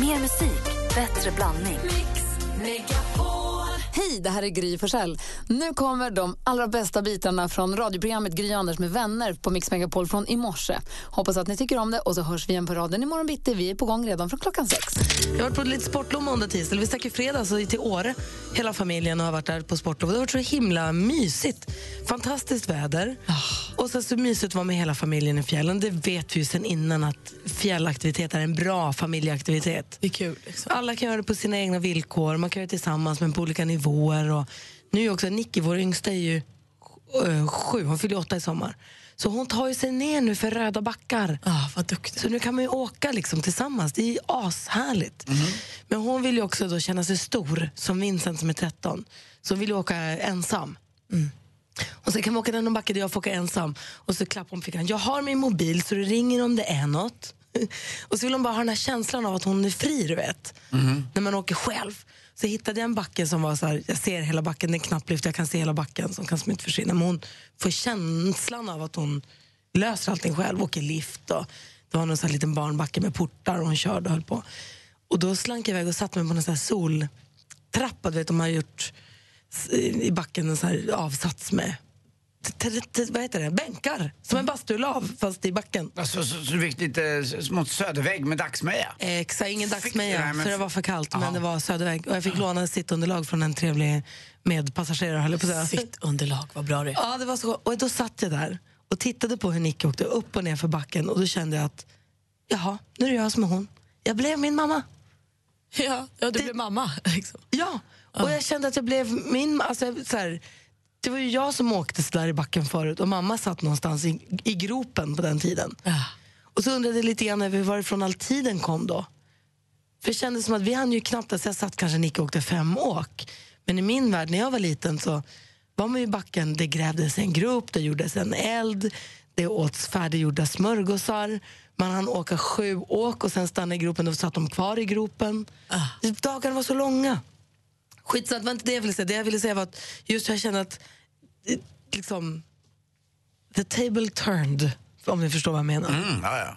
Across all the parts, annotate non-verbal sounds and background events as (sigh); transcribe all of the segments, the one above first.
Mer musik, bättre blandning. Hej, det här är Gry Forssell. Nu kommer de allra bästa bitarna från radioprogrammet Gry Anders med vänner på Mix Megapol från i morse. Hoppas att ni tycker om det och så hörs vi igen på raden imorgon bitti. Vi är på gång redan från klockan sex. Jag har varit på lite sportlov måndag, tisdag. Vi stack i fredags till Åre, hela familjen, och har varit där på sportlov. Det har varit så himla mysigt. Fantastiskt väder. Och sen så mysigt att vara med hela familjen i fjällen. Det vet vi ju sen innan att fjällaktivitet är en bra familjeaktivitet. Det är kul. Liksom. Alla kan göra det på sina egna villkor, man kan göra det tillsammans men på olika nivåer. Och nu också Nicky, vår yngsta, är ju eh, sju, hon fyller åtta i sommar. Så hon tar ju sig ner nu för röda backar. Ah, vad duktig. Så nu kan man ju åka liksom tillsammans. Det är ju ashärligt. Men hon vill ju också då känna sig stor, som Vincent som är 13. Så hon vill ju åka ensam. Och sen kan man åka den backe där jag får åka ensam. Och så klappar hon på fickan. Jag har min mobil så det ringer om det är något. (laughs) Och så vill hon bara ha den här känslan av att hon är fri, du vet. När man åker själv. Så hittade jag en backe som var så här, jag ser hela backen, det är en knapplyft, jag kan se hela backen som kan smitt försvinna. Men hon får känslan av att hon löser allting själv, åker lift och det var någon så här liten barnbacke med portar och hon körde och höll på. Och då slank jag iväg och satte mig på en sån här soltrappa, du vet de har gjort i backen en sån här avsats med vad heter det? bänkar, som en bastulav fast i backen. Alltså, så, så du fick lite smått södervägg med dagsmeja? Exakt, ingen dagsmeja för det var för kallt Aha. men det var Söderväg och jag fick låna sittunderlag från en trevlig medpassagerare höll jag på att säga. Sitt underlag, vad bra det är. Ja, det var så. Och då satt jag där och tittade på hur Nicky åkte upp och ner för backen och då kände jag att jaha, nu är det jag som är hon. Jag blev min mamma. Ja, ja du blev mamma. (laughs) Liksom. Ja, och jag kände att jag blev min... Alltså, så här, det var ju jag som åkte så där i backen förut och mamma satt någonstans i, i gropen på den tiden. Ja. Och så undrade jag lite grann över varifrån all tiden kom då. För det kändes som att vi hann ju knappt, alltså jag satt kanske Nicky och åkte fem åk. Men i min värld, när jag var liten så var man ju i backen, det grävdes en grop, det gjordes en eld, det åts färdiggjorda smörgåsar, man hann åka sju åk och sen stanna i gropen, då satt de kvar i gropen. Dagarna var så långa. Skitsamma, det var inte det jag ville säga. Det jag ville säga var att just jag kände att liksom, the table turned, om ni förstår vad jag menar. Mm, ja, ja.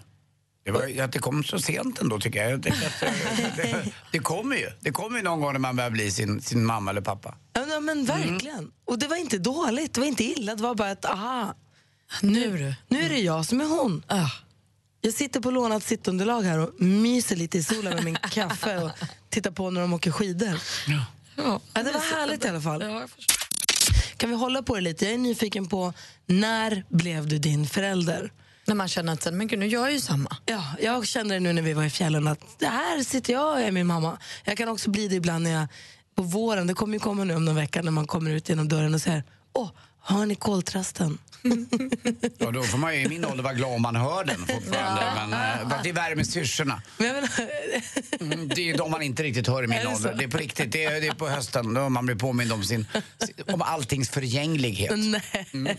Det, var, att det kom så sent ändå tycker jag. jag att, eh, (laughs) det, det kommer ju. Det kommer ju någon gång när man börjar bli sin, sin mamma eller pappa. Ja, men- men verkligen. Och det var inte dåligt, det var inte illa, det var bara att aha, Nu du. nu är det jag som är hon. Ah. Jag sitter på lånat sittunderlag här och myser lite i solen med min kaffe och tittar på när de åker skidor. Ja, Ja, det var härligt i alla fall. Kan vi hålla på det lite? Jag är nyfiken på, när blev du din förälder? När man känner att men gud, nu gör jag ju samma. Ja, jag kände det nu när vi var i fjällen att det här sitter jag och är min mamma. Jag kan också bli det ibland när jag, på våren, det kommer ju komma nu om någon vecka när man kommer ut genom dörren och säger Åh, har ni koltrasten? Ja, då får man ju i min ålder vara glad om man hör den fortfarande. Men eh, för att det värmer syrsorna. Men Mm, det är ju de man inte riktigt hör i min ålder. Det är på riktigt. Det är, det är på hösten då man blir påmind om, sin, om alltings förgänglighet. nej.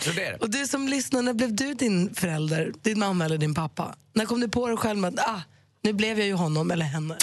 Så det är det. Och du som lyssnar, när blev du din förälder? Din mamma eller din pappa? När kom du på dig själv att ah, nu blev jag ju honom eller henne?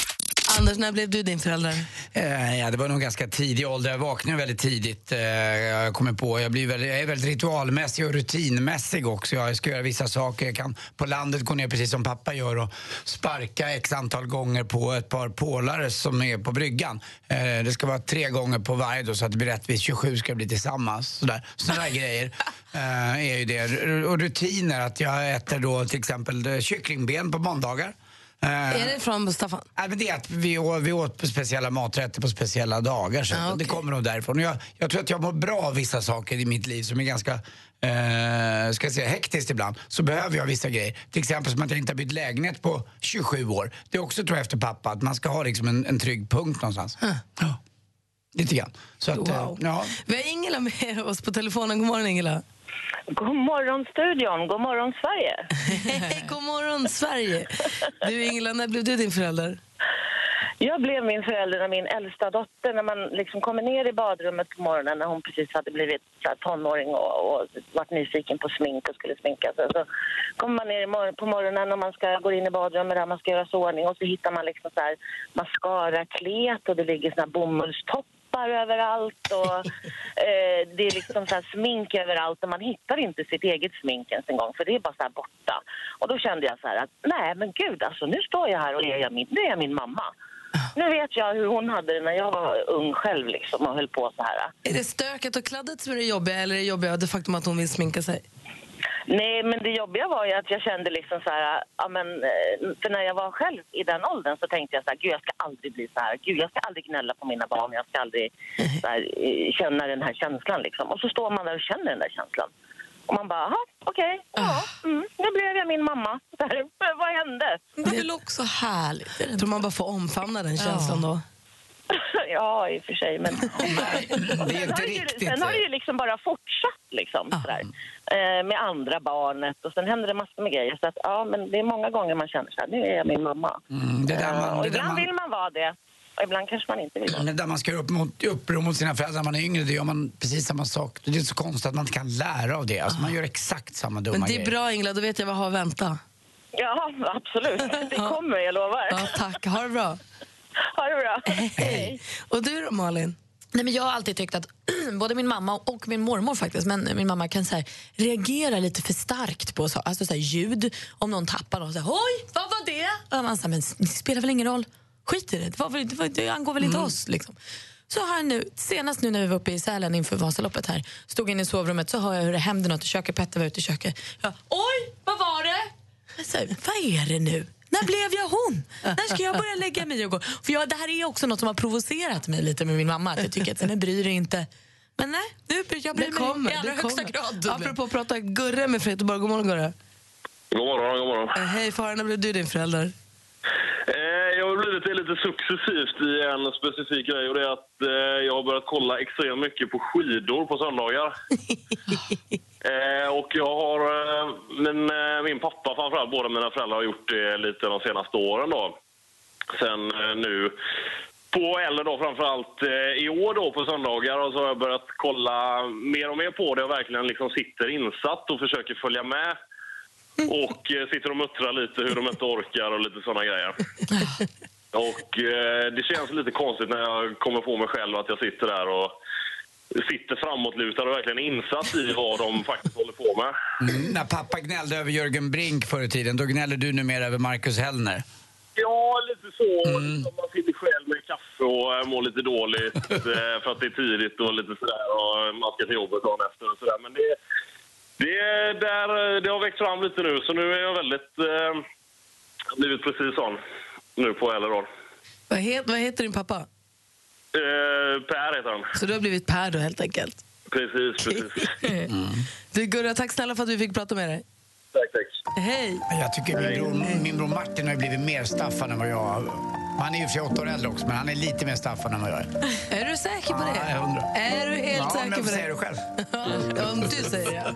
Anders, när blev du din förälder? Eh, ja, det var nog ganska tidig ålder. Jag vaknade väldigt tidigt. Eh, jag kommer på. Jag, blir väldigt, jag är väldigt ritualmässig och rutinmässig också. Jag ska göra vissa saker. Jag kan på landet gå ner precis som pappa gör och sparka x antal gånger på ett par pålare som är på bryggan. Eh, det ska vara tre gånger på varje då, så att det blir rättvist. 27 ska bli tillsammans. Sådär. Sådana grejer eh, är ju det. Och rutiner. Att jag äter då till exempel eh, kycklingben på måndagar. Eh, Är det från Staffan? Nej, men det är att vi, å- vi åt på speciella maträtter på speciella dagar. Så Ah, okej. Det kommer nog därifrån. Jag, jag tror att jag mår bra av vissa saker i mitt liv som är ganska eh, ska jag säga, hektiskt ibland. Så behöver jag vissa grejer. Till exempel som att jag inte har bytt lägenhet på 27 år. Det är också tror jag efter pappa, att man ska ha liksom en, en trygg punkt någonstans. Ja. Lite grann. Så att, eh, Wow. ja. Vi har Ingela med oss på telefonen. God morgon Ingela. God morgon studion, god morgon Sverige. (laughs) God morgon Sverige. Du Ingela, när blev du din förälder? Jag blev min förälder när min äldsta dotter, när man liksom kommer ner i badrummet på morgonen när hon precis hade blivit så tonåring och, och varit nyfiken på smink och skulle sminka sig. Så kommer man ner på morgonen och man ska gå in i badrummet där man ska göra i ordning och så hittar man liksom så här mascara-klet och det ligger såna här bomullstoppar läppar överallt och (laughs) eh, det är liksom så här smink överallt och man hittar inte sitt eget smink ens en gång för det är bara så här borta. Och då kände jag så här att nej men gud alltså nu står jag här och är jag min, nu är jag min mamma. Nu vet jag hur hon hade det när jag var ung själv liksom och höll på så här. Är det stöket och kladdet som är det jobbiga eller är det jobbiga det faktum att hon vill sminka sig? Nej, men det jobbiga var ju att jag kände liksom så här, ja men, eh, för när jag var själv i den åldern så tänkte jag så här, gud jag ska aldrig bli så här, gud jag ska aldrig gnälla på mina barn, jag ska aldrig så här, eh, känna den här känslan liksom. Och så står man där och känner den där känslan. Och man bara, okej, ja, mm, nu blev jag min mamma. (laughs) Här, vad hände? Det är väl också härligt? Jag tror man bara får omfamna den känslan då. (laughs) ja, i och för sig, men... (laughs) Nej, det är Sen inte riktigt... sen har det ju liksom bara fortsatt liksom, sådär, eh, med andra barnet och sen händer det massor med grejer. Så att, ja, men det är många gånger man känner så här, nu är jag min mamma. Mm, det där Eh, man, och det där ibland man, vill man vara det och ibland kanske man inte vill det. det där man ska göra upp mot, uppror mot sina föräldrar när man är yngre, det gör man precis samma sak. Det är så konstigt att man inte kan lära av det. Alltså, man gör exakt samma dumma Men det är grejer. bra Ingela, då vet jag vad jag har att vänta. Ja, (laughs) absolut. Det kommer, jag lovar. Ja, tack, ha det bra. (laughs) Ha det bra. Hej. Och du då Malin? Nej, men jag har alltid tyckt att (clears throat) både min mamma och min mormor faktiskt, men min mamma kan så här, reagera lite för starkt på så, alltså så här, ljud. Om någon tappar något, så här, oj, vad var det? Och man säger, men det spelar väl ingen roll, skit i det, det, var väl, det, var, det angår väl inte oss. Liksom. Så här nu, senast nu när vi var uppe i Sälen inför Vasaloppet här, stod inne i sovrummet så hör jag hur det händer något i köket, Petter var ute i köket. Jag, oj, vad var det? Säger, vad är det nu? När blev jag hon? När ska jag börja lägga mig och gå? För jag, det här är också något som har provocerat mig lite med min mamma. Att jag tycker att, men bryr dig inte. Men nej, nu, jag bryr Det mig kommer. i allra det högsta kommer. grad. Apropå att prata Gurre med från Göteborg. God morgon Gurre. God morgon, god morgon. Eh, Hej Farah, när blev du din förälder? Eh, jag har blivit det lite successivt i en specifik grej och det är att eh, jag har börjat kolla extremt mycket på skidor på söndagar. (laughs) eh, och jag har, eh, min, eh, min pappa framförallt, båda mina föräldrar har gjort det lite de senaste åren då. Sen eh, nu på eller då framförallt eh, i år då på söndagar och så har jag börjat kolla mer och mer på det och verkligen liksom sitter insatt och försöker följa med. Och eh, sitter och muttrar lite hur de inte orkar och lite såna grejer. (laughs) Och det känns lite konstigt när jag kommer på mig själv att jag sitter där och sitter framåtlutad och verkligen insatt i vad de faktiskt håller på med. Mm, när pappa gnällde över Jörgen Brink förr i tiden, då gnäller du numera över Marcus Hellner. Ja, lite så. Liksom man sitter själv med kaffe och eh, mår lite dåligt (laughs) eh, för att det är tidigt och lite sådär och man ska till jobbet dagen efter och sådär. Men det, det, där, det har växt fram lite nu så nu är jag väldigt... Eh, blivit precis sån nu på äldre år. Vad, het, vad heter din pappa? Eh, per heter han. Så du har blivit Per då helt enkelt. Precis, precis. Du Gurra, tack snälla för att vi fick prata med dig. tack, tack. Hej. Jag tycker min bror, min bror Martin har blivit mer Staffan än vad jag Han är ju för sig åtta år äldre också, men han är lite mer Staffan än vad jag är. Är du säker på det? Ja, jag undrar. Är du helt ja, säker men på säger det? du själv. Ja, om du säger det.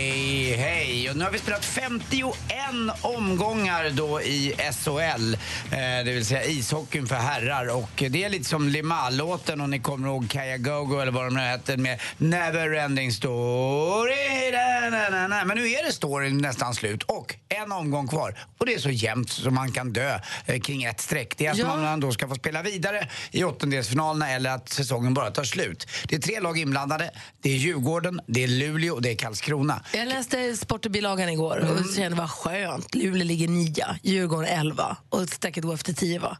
hej. Och nu har vi spelat 51 omgångar då i SHL, eh, det vill säga ishockeyn för herrar. Och det är lite som Limahl-låten, om ni kommer ihåg Kaja Gogo eller vad de nu heter, med Never Ending Story. Da, da, da, da. Men nu är det storyn nästan slut och en omgång kvar. Och det är så jämnt som man kan dö eh, kring ett streck. Det är Ja. att man då ska få spela vidare i åttondelsfinalerna eller att säsongen bara tar slut. Det är tre lag inblandade. Det är Djurgården, det är Luleå och det är Karlskrona. Jag läste Sportbilagan igår och kände vad skönt. Luleå ligger nia, Djurgården elva och strecket går efter tio va?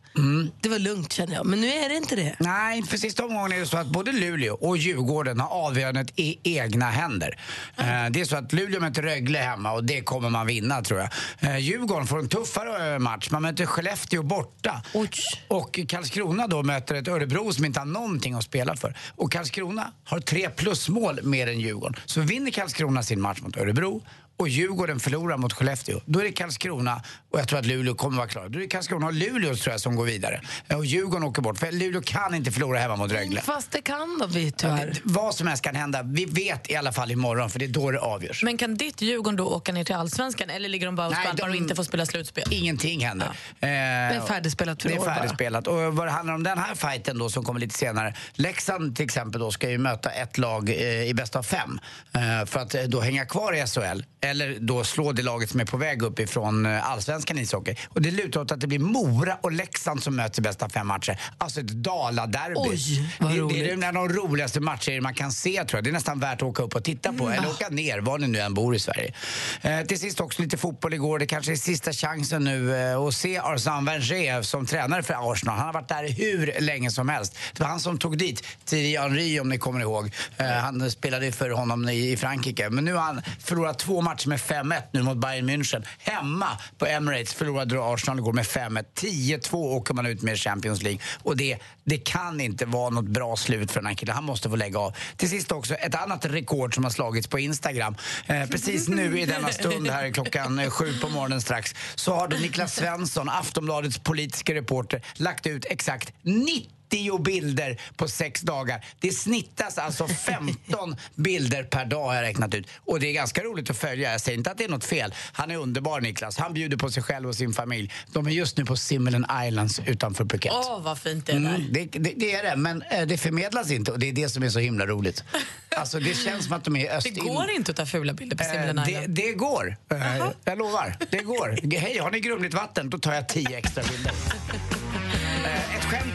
Det var lugnt kände jag, men nu är det inte det. Nej, för sista omgången är det så att både Luleå och Djurgården har avgörandet i egna händer. Eh, Det är så att Luleå möter Rögle hemma och det kommer man vinna tror jag. Eh, Djurgården får en tuffare eh, match. Man möter Skellefteå borta. Oj. Och Karlskrona då möter ett Örebro som inte har någonting att spela för. Och Karlskrona har tre plusmål mer än Djurgården. Så vinner Karlskrona sin match mot Örebro show och Djurgården förlorar mot Skellefteå, då är det Karlskrona och jag tror att Luleå kommer vara klara. Då är det Karlskrona och Luleå tror jag som går vidare. Eh, Och Djurgården åker bort, för Luleå kan inte förlora hemma mot Rögle. Fast det kan de vi tyvärr. Vad som helst kan hända. Vi vet i alla fall imorgon, för det är då det avgörs. Men kan ditt Djurgården då åka ner till Allsvenskan eller ligger de bara och skvalpar de- och inte får spela slutspel? Ingenting händer. Eh, Det är färdigspelat för Det är år bara. färdigspelat. Och vad det handlar om den här fighten då som kommer lite senare. Leksand till exempel då ska ju möta ett lag eh, i bästa av fem. Eh, för att eh, då hänga kvar i SHL. Eller då slå det laget som är på väg upp ifrån eh, allsvenskan ishockey. Och det lutar åt att det blir Mora och Leksand som möts i bästa fem matcher. Alltså ett Dala-derby. Oj, vad det, det är en av de roligaste matcher man kan se tror jag. Det är nästan värt att åka upp och titta på. Eller åka ner, var ni nu än bor i Sverige. Eh, till sist också lite fotboll igår. Det kanske är sista chansen nu eh, att se Arsene Wenger som tränare för Arsenal. Han har varit där hur länge som helst. Det var han som tog dit Thierry Henry om ni kommer ihåg. Eh, han spelade för honom i, i Frankrike. Men nu har han förlorat två matcher med 5-1 nu mot Bayern München. Hemma på Emirates förlorade då Arsenal igår med 5-1. 10-2 åker man ut med i Champions League. Och det, det kan inte vara något bra slut för den här killen. Han måste få lägga av. Till sist också ett annat rekord som har slagits på Instagram. Eh, precis nu i denna stund här klockan eh, sju på morgonen strax så har då Niklas Svensson, Aftonbladets politiska reporter, lagt ut exakt 90 bilder på sex dagar. Det snittas alltså (laughs) 15 bilder per dag har jag räknat ut. Och det är ganska roligt att följa. Jag säger inte att det är något fel. Han är underbar Niklas. Han bjuder på sig själv och sin familj. De är just nu på Simelen Islands utanför Phuket. Åh, vad fint det är där. Mm, det, det, det är det, men eh, det förmedlas inte och det är det som är så himla roligt. (laughs) Alltså det känns som att de är Det öst går inte att ta fula bilder på Eh, Simlen det, Island. det går. Eh, jag lovar. Det går. Hej, har ni grumligt vatten? Då tar jag tio extra bilder. (laughs)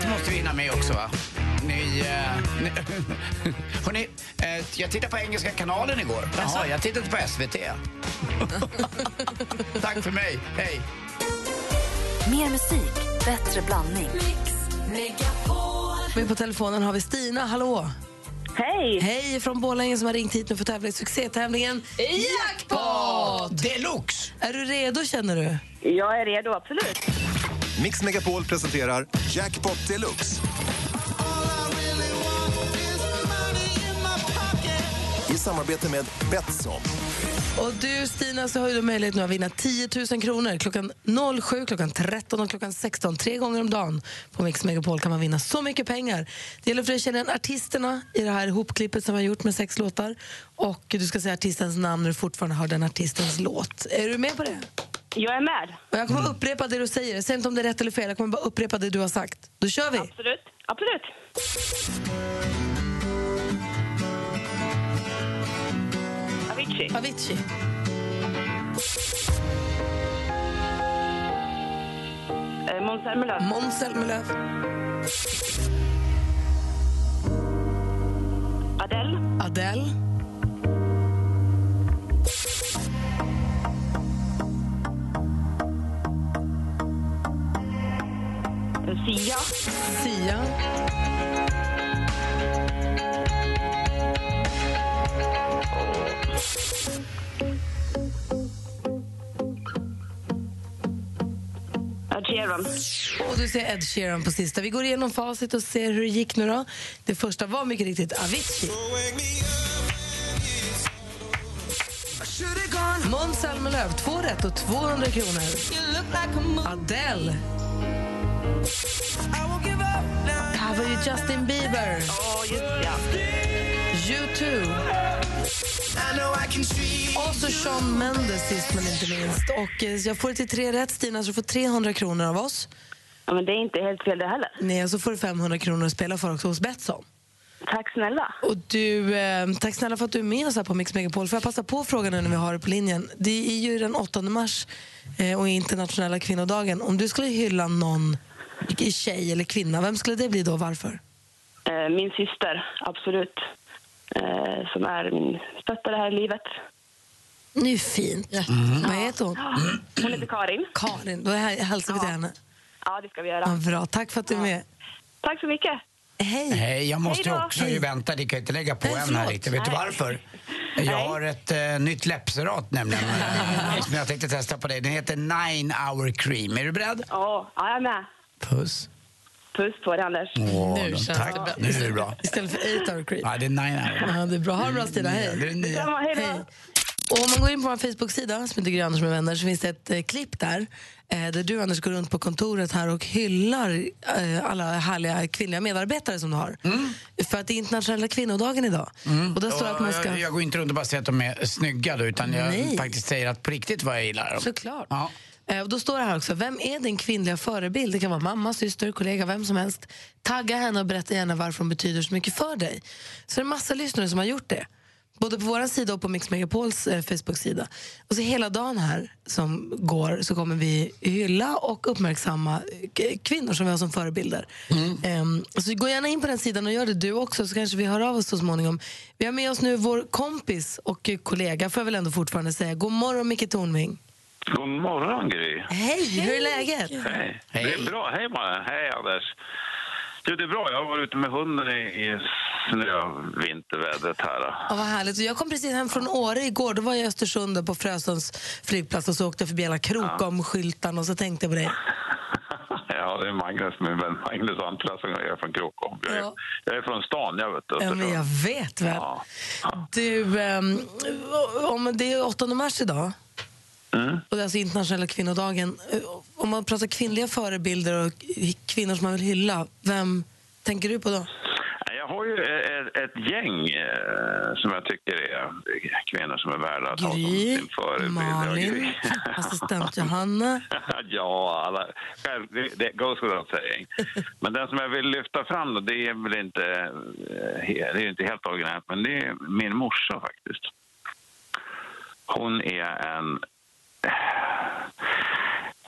Skämt måste vi hinna med också, va? Ni, eh, (laughs) ni, hörni, eh, jag tittade på Engelska kanalen igår. Jaha, jag tittade på SVT. (laughs) Tack för mig. Hej. Mer musik, bättre blandning. Med på telefonen har vi Stina, hallå. Hej! Hej från Borlänge som har ringt hit nu för att tävla i succétävlingen Jackpot! Deluxe! Är du redo känner du? Jag är redo, absolut. Mix Megapol presenterar Jackpot Deluxe. I samarbete med Betsson. Och du Stina så har du möjlighet nu att vinna 10 000 kronor klockan 07, klockan 13 och klockan 16. Tre gånger om dagen på Mix Megapol kan man vinna så mycket pengar. Det gäller för dig att känna igen artisterna i det här hopklippet. som vi har gjort med sex låtar. Och du ska säga artistens namn när du fortfarande hör den artistens låt. Är du med på det? Jag är med. Och jag kommer upprepa det du säger. Säg inte om det är rätt eller fel. Jag kommer bara upprepa det du har sagt. Då kör vi! Absolut. Absolut. Avicii. Avicii. Eh, Måns Zelmerlöw. Måns Zelmerlöw. Adele. Adele. Sia. Sia. Ed Sheeran. Och du ser Ed Sheeran på sista. Vi går igenom facit och ser hur det gick nu då. Det första var mycket riktigt Avicii. Måns Zelmerlöw, två rätt och 200 kronor. Adele. Det här var ju Justin Bieber. Åh, just ja. U2. Och så Shawn Mendes sist men inte minst. Och eh, jag får det till tre rätt Stina, så du får 300 kronor av oss. ja. Men det är inte helt fel det heller. Nej, och så får du 500 kronor att spela för också hos Betsson. Tack snälla. Och du, eh, tack snälla för att du är med oss här på Mix Megapol. Får jag passa på frågan nu när vi har det på linjen? Det är ju den 8 mars eh, och internationella kvinnodagen. Om du skulle hylla någon tjej eller kvinna, vem skulle det bli då? Varför? Eh, Min syster, absolut. Eh, Som är min stöttare här i livet. Ju fint. Vad heter hon? Hon heter Karin. Karin. Då hä- hälsar vi till Ja. henne. Ja, det ska vi Ja, göra. bra. Tack för att du är med. Tack så mycket. Hej. Hej, jag måste Hej också ju vänta. Det kan inte lägga på Nej, än här riktigt. Vet du Nej. varför? Jag har ett eh, nytt läppserat nämligen (laughs) som jag tänkte testa på dig. Den heter Nine Hour Cream. Är du beredd? Ja, ja, jag är med. Puss. Puss på dig, Anders. Åh, Nu känns tack. det bra. Nu är det bra. Istället för 8 hour creep. Ja, det är Nine Hour. Ja, det är bra. Ha det bra Stina. Det är Hej. det nya. Detsamma, hej då. Och om man går in på vår Facebook-sida som heter Gry Anders med vänner så finns det ett eh, klipp där eh, där du Anders går runt på kontoret här och hyllar eh, alla härliga kvinnliga medarbetare som du har. För att det är internationella kvinnodagen idag. Och där står det att man ska... jag, jag går inte runt och bara säger att de är snygga då, utan jag Nej. faktiskt säger att på riktigt vad jag gillar dem. Såklart. Ja. Eh, Och då står det här också, vem är din kvinnliga förebild? Det kan vara mamma, syster, kollega, vem som helst. Tagga henne och berätta gärna varför hon betyder så mycket för dig. Så det är massa lyssnare som har gjort det. Både på vår sida och på Mix Megapols eh, Facebook-sida. Och så hela dagen här som går så kommer vi hylla och uppmärksamma eh, kvinnor som vi har som förebilder. Ehm, så gå gärna in på den sidan och gör det du också så kanske vi hör av oss så småningom. Vi har med oss nu vår kompis och kollega, får jag väl ändå fortfarande säga. God morgon Micke Tornving. God morgon, Gry. Hej, hur är läget? Hej. Hej. Det är bra. Hej, man. Hej, Anders. Jo, det är bra. Jag har varit ute med hunden i, i snövintervädret här. Ja, vad härligt. Jag kom precis hem från Åre igår. Då var jag i Östersund på Frösunds flygplats och så åkte jag förbi alla Krokom-skyltarna och så tänkte jag på dig. (laughs) Ja, det är Magnus, min vän Magnus Antla som jag är från Krokom. Jag är, Ja. jag är från stan, jag vet. Ja, men jag vet väl. Ja. Ja. Du, ehm, om det är 8 mars idag Mm. och det är alltså internationella kvinnodagen. Eh, Om man pratar kvinnliga förebilder och kvinnor som man vill hylla, vem tänker du på då? Jag har ju ett, ett gäng eh, som jag tycker är kvinnor som är värda att ha som Gry, sin förebild. Malin, Gry. assistent (laughs) Johanna. ja, alla, själv, det, goes without saying. Men den som jag vill lyfta fram då, det är väl inte, eh, det är inte helt originellt, men det är min morsa faktiskt. Hon är en...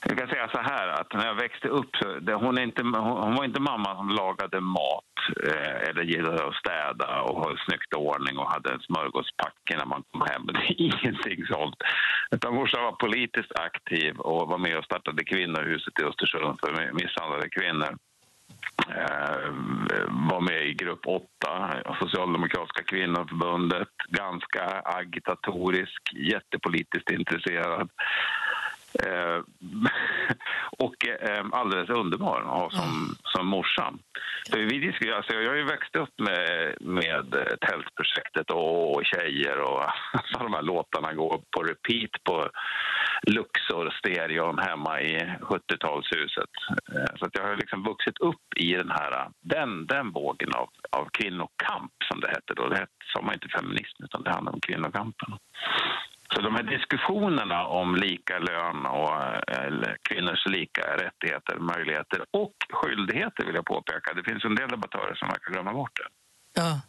Jag kan säga så här att när jag växte upp, så- det, hon, är inte, hon, hon var inte mamma som lagade mat eh, eller gillade att städa och ha snyggt ordning och hade en smörgåspacke när man kom hem. (laughs) Det är ingenting sånt. Utan morsan var politiskt aktiv och var med och startade kvinnohuset i Östersund för misshandlade kvinnor. Eh, var med i grupp 8, Socialdemokratiska kvinnoförbundet. Ganska agitatorisk, jättepolitiskt intresserad. Eh, (laughs) och eh, alldeles underbar att ha som, som morsa. För vi diskuterar, alltså jag har ju växt upp med, med Tältprojektet och, och Tjejer och (laughs) alla de här låtarna går på repeat på Luxor stereon hemma i 70-talshuset. Eh, så att jag har liksom vuxit upp i den här den, den vågen av, av kvinnokamp som det hette då. Det sa man inte feminism utan det handlade om kvinnokampen. Så de här diskussionerna om lika lön och eh, eller kvinnors lika rättigheter, möjligheter och skyldigheter vill jag påpeka. Det finns en del debattörer som verkar glömma bort det. Ja.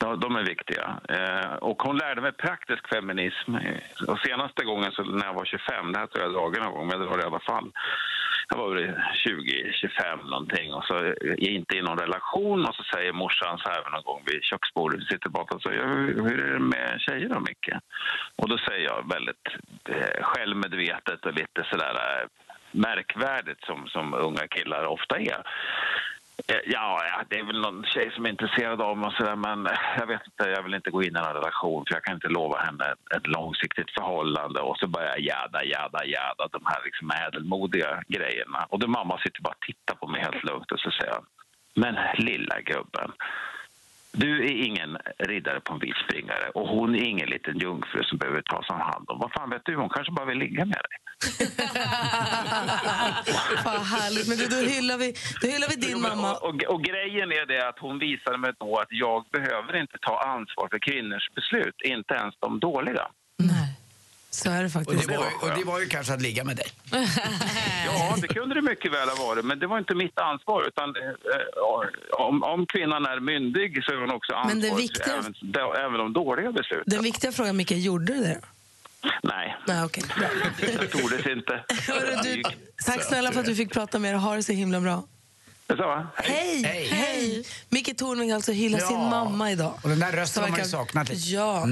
De, är viktiga. Eh, och hon lärde mig praktisk feminism. Eh, och senaste gången så när jag var 25, det här tror jag jag dragit någon gång, men jag drar det i alla fall. Jag var väl 20, 25 någonting och så eh, är inte i någon relation och så säger morsan så här någon gång vid köksbordet, vi sitter och och säger hur, hur är det med tjejer då Micke? Och då säger jag väldigt eh, självmedvetet och lite sådär märkvärdigt som, som unga killar ofta är. Eh, ja, ja, det är väl någon tjej som är intresserad av mig och sådär, men eh, jag vet inte, jag vill inte gå in i en relation för jag kan inte lova henne ett, ett långsiktigt förhållande och så börjar jag jäda, jäda, jäda de här liksom ädelmodiga grejerna. Och då mamma sitter bara och tittar på mig helt lugnt och så säger hon, men lilla gubben, du är ingen riddare på en vit springare och hon är ingen liten jungfru som behöver tas om hand om. Vad fan vet du, hon kanske bara vill ligga med dig. Vad härligt. Men du, då, hyllar vi, då hyllar vi din Jo, men- mamma. Och, och, och grejen är det att hon visade mig då att jag behöver inte ta ansvar för kvinnors beslut, inte ens de dåliga. Nej, så är det Och, faktiskt. det var, ju- och det var ju kanske att ligga med dig. (laughs) Ja, det kunde det mycket väl ha varit, men det var inte mitt ansvar. Utan, eh, eh, om, om kvinnan är myndig så är hon också ansvarig viktiga- även, de- även de dåliga besluten. Den viktiga frågan, Micke, gjorde du det? Nej, Nej. Bra. det tordes inte. (laughs) Hörru, du, tack snälla för att du fick prata med er. Ha det så himla bra. Det sa jag. Hej! Hej. Hej! Micke Tornving alltså hyllar Ja. sin mamma idag. Och den där rösten har man ju saknat lite. Ja.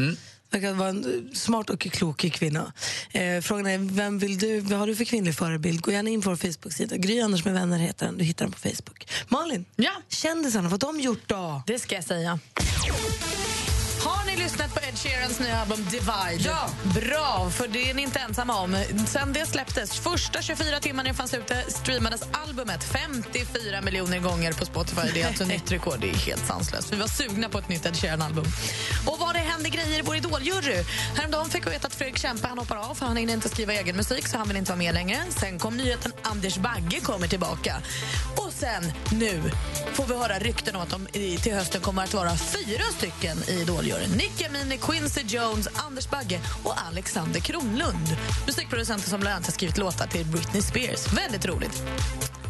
Verkar vara en eh, smart och klok kvinna. Eh, frågan är, vem vill du, vad har du för kvinnlig förebild? Gå gärna in på vår Facebook-sida. Gry Anders med vänner heter den. Du hittar den på Facebook. Malin, Ja. kändisarna, vad har de gjort då? Det ska jag säga. Lyssnat på Ed Sheerans nya album Divide? Ja! Bra, för det är ni inte ensamma om. Sen det släpptes, första 24 timmarna det fanns ute streamades albumet 54 miljoner gånger på Spotify. Det är alltså (laughs) nytt rekord. Det är helt sanslöst. Vi var sugna på ett nytt Ed Sheeran-album. Och vad det händer grejer i vår idoljury. Häromdagen fick vi veta att Fredrik Kempe han hoppar av för han hinner inte skriva egen musik så han vill inte vara med längre. Sen kom nyheten Anders Bagge kommer tillbaka. Och sen, nu, får vi höra rykten om att de till hösten kommer att vara fyra stycken i Idoljuryn. Benjamin, Amini, Quincy Jones, Anders Bagge och Alexander Kronlund. Musikproducenter som bland annat har skrivit låtar till Britney Spears. Väldigt roligt.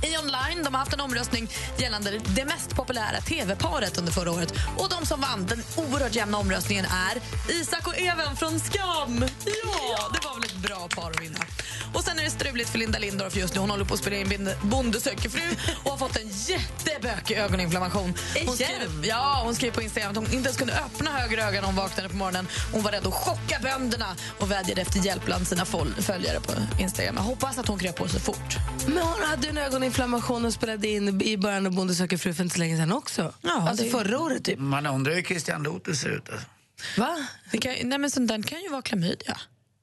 I online de har haft en omröstning gällande det mest populära tv-paret under förra året. Och De som vann den oerhört jämna omröstningen är Isak och Even från Skam. Ja, det var väl ett bra par att vinna. Och Sen är det struligt för Linda Lindorff just nu. Hon håller på att spela in Bonde söker fru och har fått en jättebökig ögoninflammation. Hon skriver, ja, hon skriver på Instagram att hon inte ens kunde öppna höger öga när hon vaknade på morgonen. Hon var rädd att chocka bönderna och vädjade efter hjälp bland sina följare på Instagram. Jag hoppas att hon kröp på sig fort. Men hon hade en ögoninflammation och spelade in i början av Bonde söker fru för inte så länge sedan också. Ja, alltså det- förra året typ. Man undrar hur Christian Lother ser ut. Alltså. Va? Det kan, nej, men sånt där kan ju vara klamydia.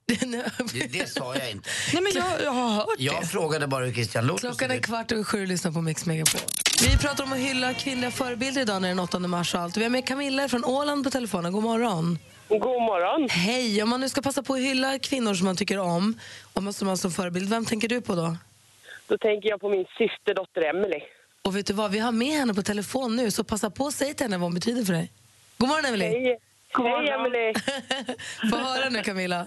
Det, det sa jag inte. Nej, men jag, jag har hört Jag det. frågade bara hur Christian Lother Klockan är kvart över sju och lyssnar på Mix Megapol. Vi pratar om att hylla kvinnliga förebilder idag när det är den 8 mars och allt. Vi har med Camilla från Åland på telefonen. God morgon. God morgon. Hej! Om man nu ska passa på att hylla kvinnor som man tycker om och man som man som förebild, vem tänker du på då? Då tänker jag på min systerdotter Emily. Och vet du vad, vi har med henne på telefon nu så passa på och säg till henne vad hon betyder för dig. God morgon Emily! Hej, Hej Emily. (laughs) Få höra nu Camilla.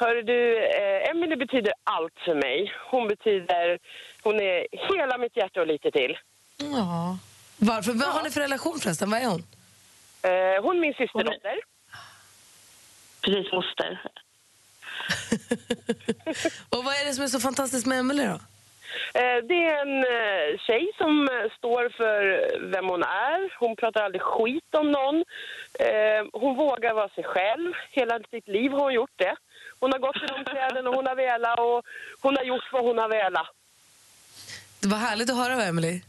Hör du, eh, Emily betyder allt för mig. Hon betyder, hon är hela mitt hjärta och lite till. Ja. Varför? Vad har ni för relation förresten? Vad är hon? Eh, hon är min systerdotter. Precis, moster. (laughs) och vad är det som är så fantastiskt med Emily då? Eh, det är en eh, tjej som eh, står för vem hon är. Hon pratar aldrig skit om någon. Eh, hon vågar vara sig själv. Hela sitt liv har hon gjort det. Hon har gått i de kläderna hon har velat och hon har gjort vad hon har velat. Det var härligt att höra av Emily.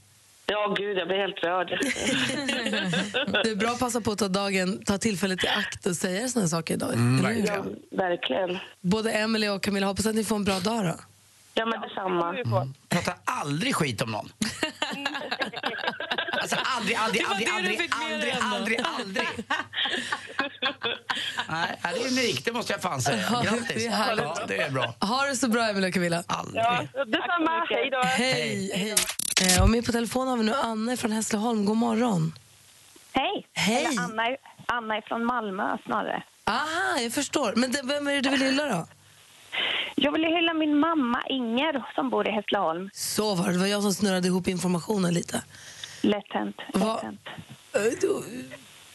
Ja, gud, jag blir helt rörd. (laughs) Det är bra att passa på att ta, dagen, ta tillfället i akt och säga såna saker idag. Mm, hur? ja, verkligen. Både Emily och Camilla, hoppas att ni får en bra dag då. Ja, men detsamma. Prata aldrig skit om någon. (laughs) Alltså aldrig, aldrig, aldrig, aldrig, aldrig, ändå. aldrig, aldrig. Nej, det är unikt, det måste jag fan säga. Ja, Grattis. det är. Ja, det är bra. Ha det så bra Emily och Camilla. Aldrig. Ja, detsamma. Hej då. Hej, hej. Eh, Och med på telefon har vi nu Anne från Hässleholm. God morgon. Hej. Hej. Eller Anna, är- Anna är från Malmö snarare. Aha, jag förstår. Men det, vem är det du vill hylla då? Jag vill hylla min mamma Inger som bor i Hässleholm. Så var det. Det var jag som snurrade ihop informationen lite. Lätt hänt.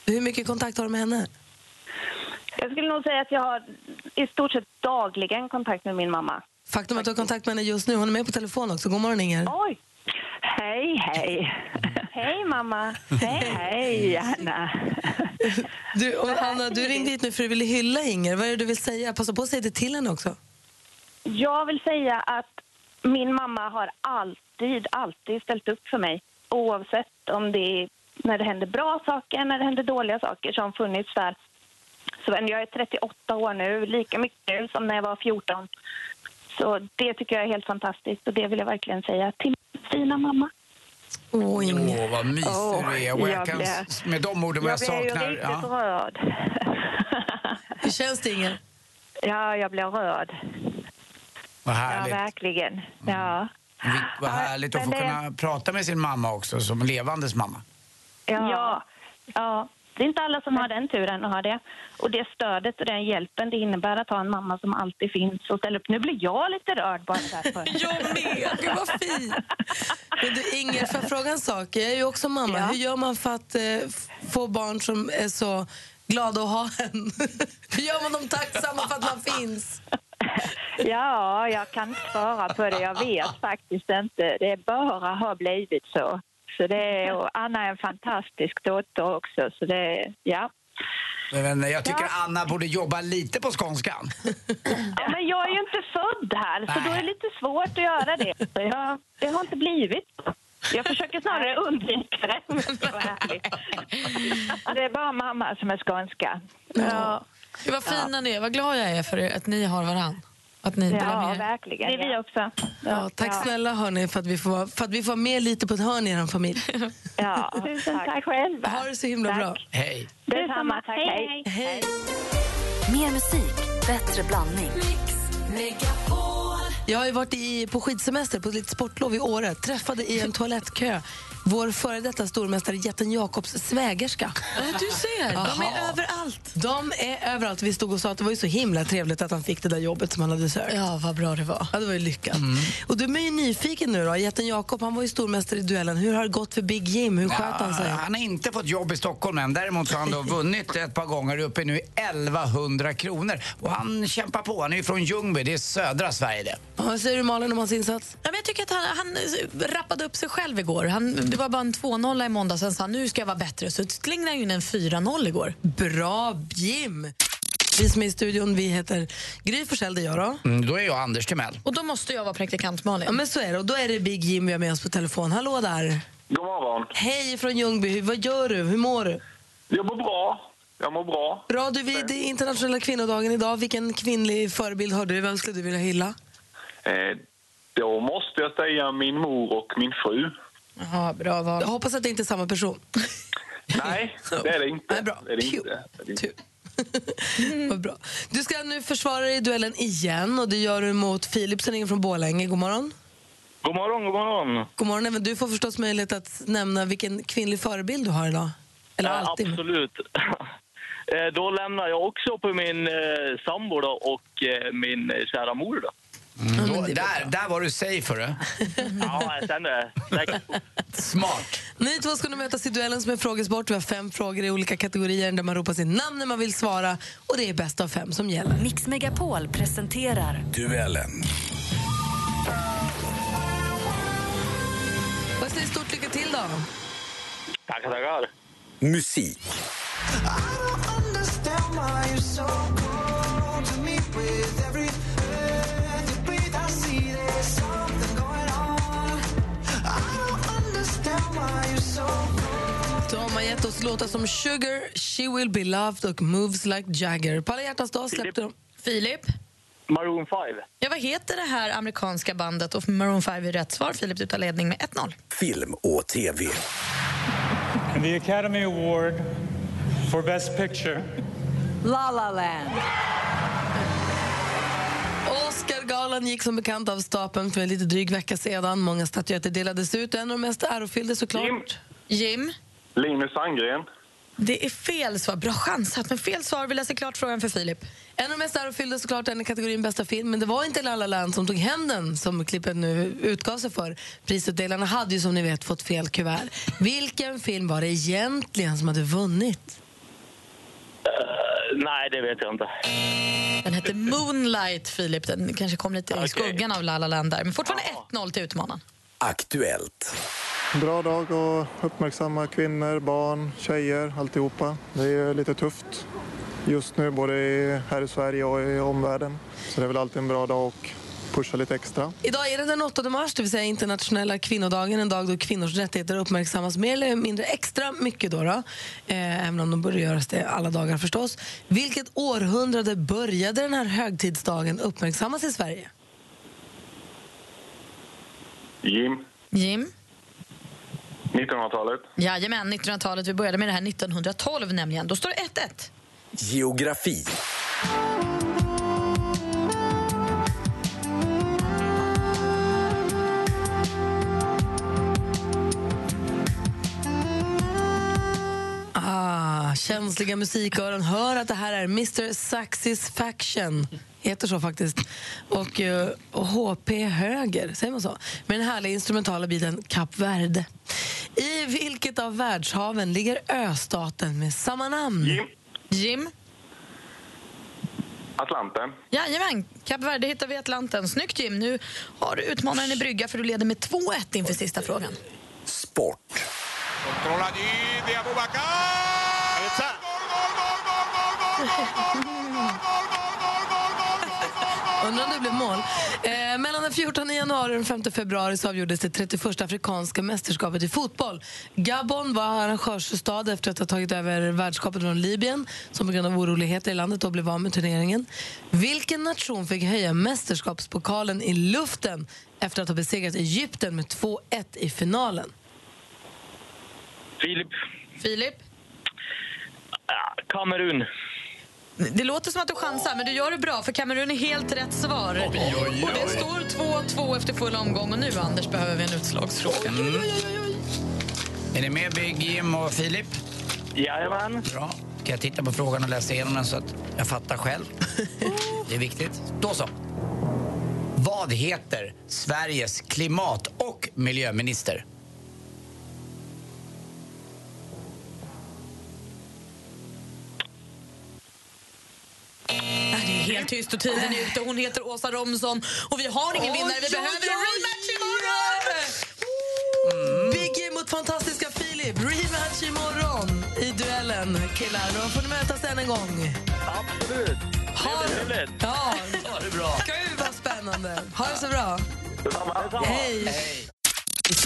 Hur mycket kontakt har du med henne? Jag skulle nog säga att jag har i stort sett dagligen kontakt med min mamma. Faktum att du har kontakt med henne just nu. Hon är med på telefon också. God morgon Inger. Oj! Hej, hej. (laughs) hej, mamma. Hej, hej, Anna. (laughs) Du, och Anna, du ringde hit nu för att du ville hylla Inger. Vad är det du vill säga? Passa på att säga det till henne också. Jag vill säga att min mamma har alltid, alltid ställt upp för mig. Oavsett om det är när det händer bra saker, när det händer dåliga saker som funnits där. Så men jag är 38 år nu, lika mycket nu som när jag var 14. Så det tycker jag är helt fantastiskt och det vill jag verkligen säga till min fina mamma. Åh, Inger. Åh, vad mysig Åh, du är. Och jag jag kan, blir- med de orden vad jag jag blir ju saknar... riktigt Ja. rörd. (laughs) Hur känns det Inger? ja, jag blir rörd. Vad Ja, härligt. verkligen. Ja. Vi- Vad härligt att få det- kunna prata med sin mamma också, som levandes mamma. Ja. ja. Det är inte alla som har den turen att ha det. Och det stödet och den hjälpen det innebär att ha en mamma som alltid finns och ställer upp. Nu blir jag lite rörd bara så här. För. (laughs) Jag med! Gud vad fint! Men du Inger, får jag fråga en sak? Jag är ju också mamma. Ja. Hur gör man för att eh, få barn som är så glada att ha en? (laughs) Hur gör man dem tacksamma för att man finns? (laughs) Ja, jag kan inte svara på det. Jag vet faktiskt inte. Det bara har blivit så. Så det är, och Anna är en fantastisk dotter också. Så det, ja. Men jag tycker Ja. Anna borde jobba lite på skånskan. ja, men jag är ju inte född här, så då är det lite svårt att göra det. Jag, det har inte blivit. Jag försöker snarare undvika det. Det är bara mamma som är skånska. Ja, Gud, vad fina ni är. Vad glad jag är för er, att ni har varann. Att ni delar ja med er. verkligen. Det är vi också. Ja, tack snälla hörni för att vi får, vara- för att vi får vara med lite på ett hörn i er familj. (laughs) Ja, tusen tack själva. Ha det så himla bra. Hej. Detsamma, tack. Hej. Hej. Mer musik, bättre blandning. Jag har ju varit i, på skidsemester på ett litet sportlov i Åre. Träffade i en toalettkö vår före detta stormästare Jätten Jakobs svägerska. Du ser, de är överallt. De är överallt. Vi stod och sa att det var ju så himla trevligt att han fick det där jobbet som han hade sökt. Ja, vad bra det var. Ja, det var ju lyckat. Och du är ju nyfiken nu då. Jätten Jakob, han var ju stormästare i duellen. Hur har det gått för Big Jim? Hur sköt han sig? Ja, han har inte fått jobb i Stockholm än. Däremot har han då vunnit ett par gånger uppe nu i 1100 kronor. Och han kämpar på. Han är ju från Ljungby, det är södra Sverige det. Ja, vad säger du Malin om hans insats? Ja, men jag tycker att han, han rappade upp sig själv igår. Han, det var bara en 2-0 i måndag, sen sa han nu ska jag vara bättre. Så slängde han in en 4-0 igår. Bra Jim! Vi som är i studion, vi heter Gry Forssell, det är jag då. Mm, då är jag Anders Timell. Och då måste jag vara praktikant Malin. Ja, men så är det. Och då är det Big Jim vi har med oss på telefon. Hallå där! God morgon. Hej från Ljungby. Vad gör du? Hur mår du? Jag mår bra. Jag mår bra. Bra, du vid internationella kvinnodagen idag. Vilken kvinnlig förebild har du? Vem skulle du vilja hylla? Eh, då måste jag säga min mor och min fru. Ja, bra val. Jag hoppas att det inte är samma person. (laughs) Nej, det är det inte. Nej, bra. Det är det inte. Det är det inte. (laughs) Vad bra. Du ska nu försvara dig i duellen igen och det gör du mot Filip som ringer från Borlänge. God morgon. God morgon, god morgon. God morgon. Även du får förstås möjlighet att nämna vilken kvinnlig förebild du har idag. Eller Ja, alltid. Absolut. (laughs) Eh, Då lämnar jag också på min eh, sambo då, och eh, min eh, kära mor. Då. Mm, då, där, där var du safe, hörru. (laughs) Ja, jag kände det. Smart. Ni två ska nu mötas i duellen som är frågesport. Vi har fem frågor i olika kategorier där man ropar sitt namn när man vill svara. Och det är bäst av fem som gäller. Mix Megapol presenterar Duellen. Jag säger stort lycka till då. Tackar, tackar. Musik. De har gett oss låtar som Sugar, She will be loved och Moves like Jagger. På alla hjärtans dag släppte de... Filip? Maroon 5. Ja, vad heter det här amerikanska bandet? Och Maroon 5 är rätt svar. Filip, du tar ledning med 1-0. Film och TV. And the Academy Award for Best Picture La La Land. Oscargalan gick som bekant av stapeln för en lite dryg vecka sedan. Många statyetter delades ut. En av de mest ärofyllda såklart. Jim? Linus Sandgren. Det är fel svar. Bra chansat, men fel svar. Vi läser klart frågan för Filip. En av de mest ärofyllda såklart den i kategorin bästa film. Men det var inte La La Land som tog hem den som klippet nu utgav sig för. Prisutdelarna hade ju som ni vet fått fel kuvert. Vilken film var det egentligen som hade vunnit? Eh, nej, det vet jag inte. Den hette Moonlight, Filip. Den kanske kom lite i Okej. skuggan av La La Land där. Men fortfarande 1-0 till utmanaren. Aktuellt. Bra dag att uppmärksamma kvinnor, barn, tjejer, alltihopa. Det är lite tufft just nu, både här i Sverige och i omvärlden. Så det är väl alltid en bra dag att pusha lite extra. Idag är det den 8 mars, det vill säga internationella kvinnodagen. En dag då kvinnors rättigheter uppmärksammas mer eller mindre extra mycket. Då, då. Eh, även om de borde göras det alla dagar förstås. Vilket århundrade började den här högtidsdagen uppmärksammas i Sverige? Jim. Jim? 1900-talet. Jajamän, 1900-talet. Vi började med det här 1912 nämligen. Då står det 1-1. Geografi. Ah, känsliga musiköron hör att det här är Mr Saxisfaction. Heter så faktiskt. Och, eh, och HP Höger, säger man så? Med den härliga instrumentala biten Kap Verde. I vilket av världshaven ligger östaten med samma namn? Jim. Jim? Atlanten. Jajamän, Kap Verde hittar vi i Atlanten. Snyggt Jim. Nu har du utmanaren i brygga för du leder med 2-1 inför sista frågan. Sport. Controlla allí de Abubakar. Och undrar om det blev mål. Eh, mellan den 14 januari och den 5 februari så avgjordes det 31 afrikanska mästerskapet i fotboll. Gabon var arrangörsstad efter att ha tagit över värdskapet från Libyen som på grund av oroligheter i landet då blev av med turneringen. Vilken nation fick höja mästerskapspokalen i luften efter att ha besegrat Egypten med 2-1 i finalen? Filip. Filip? Kamerun. Det låter som att du chansar, men du gör det bra för Kamerun är helt rätt svar. Och det står 2-2 efter full omgång och nu, Anders, behöver vi en utslagsfråga. Är ni med Big Jim och Filip? Jajamän. Bra. Kan jag titta på frågan och läsa igenom den så att jag fattar själv? (laughs) Det är viktigt. Då så. Vad heter Sveriges klimat och miljöminister? Det är helt tyst och tiden är ute. Hon heter Åsa Romson och vi har ingen vinnare. Vi behöver en rematch imorgon! Big Jim mot fantastiska Filip. Rematch imorgon i duellen. Killar, då får ni mötas än en gång. Absolut. Ha Trevligt. Ja, Ha det bra. Gud vad spännande. Ha det så bra. Hej.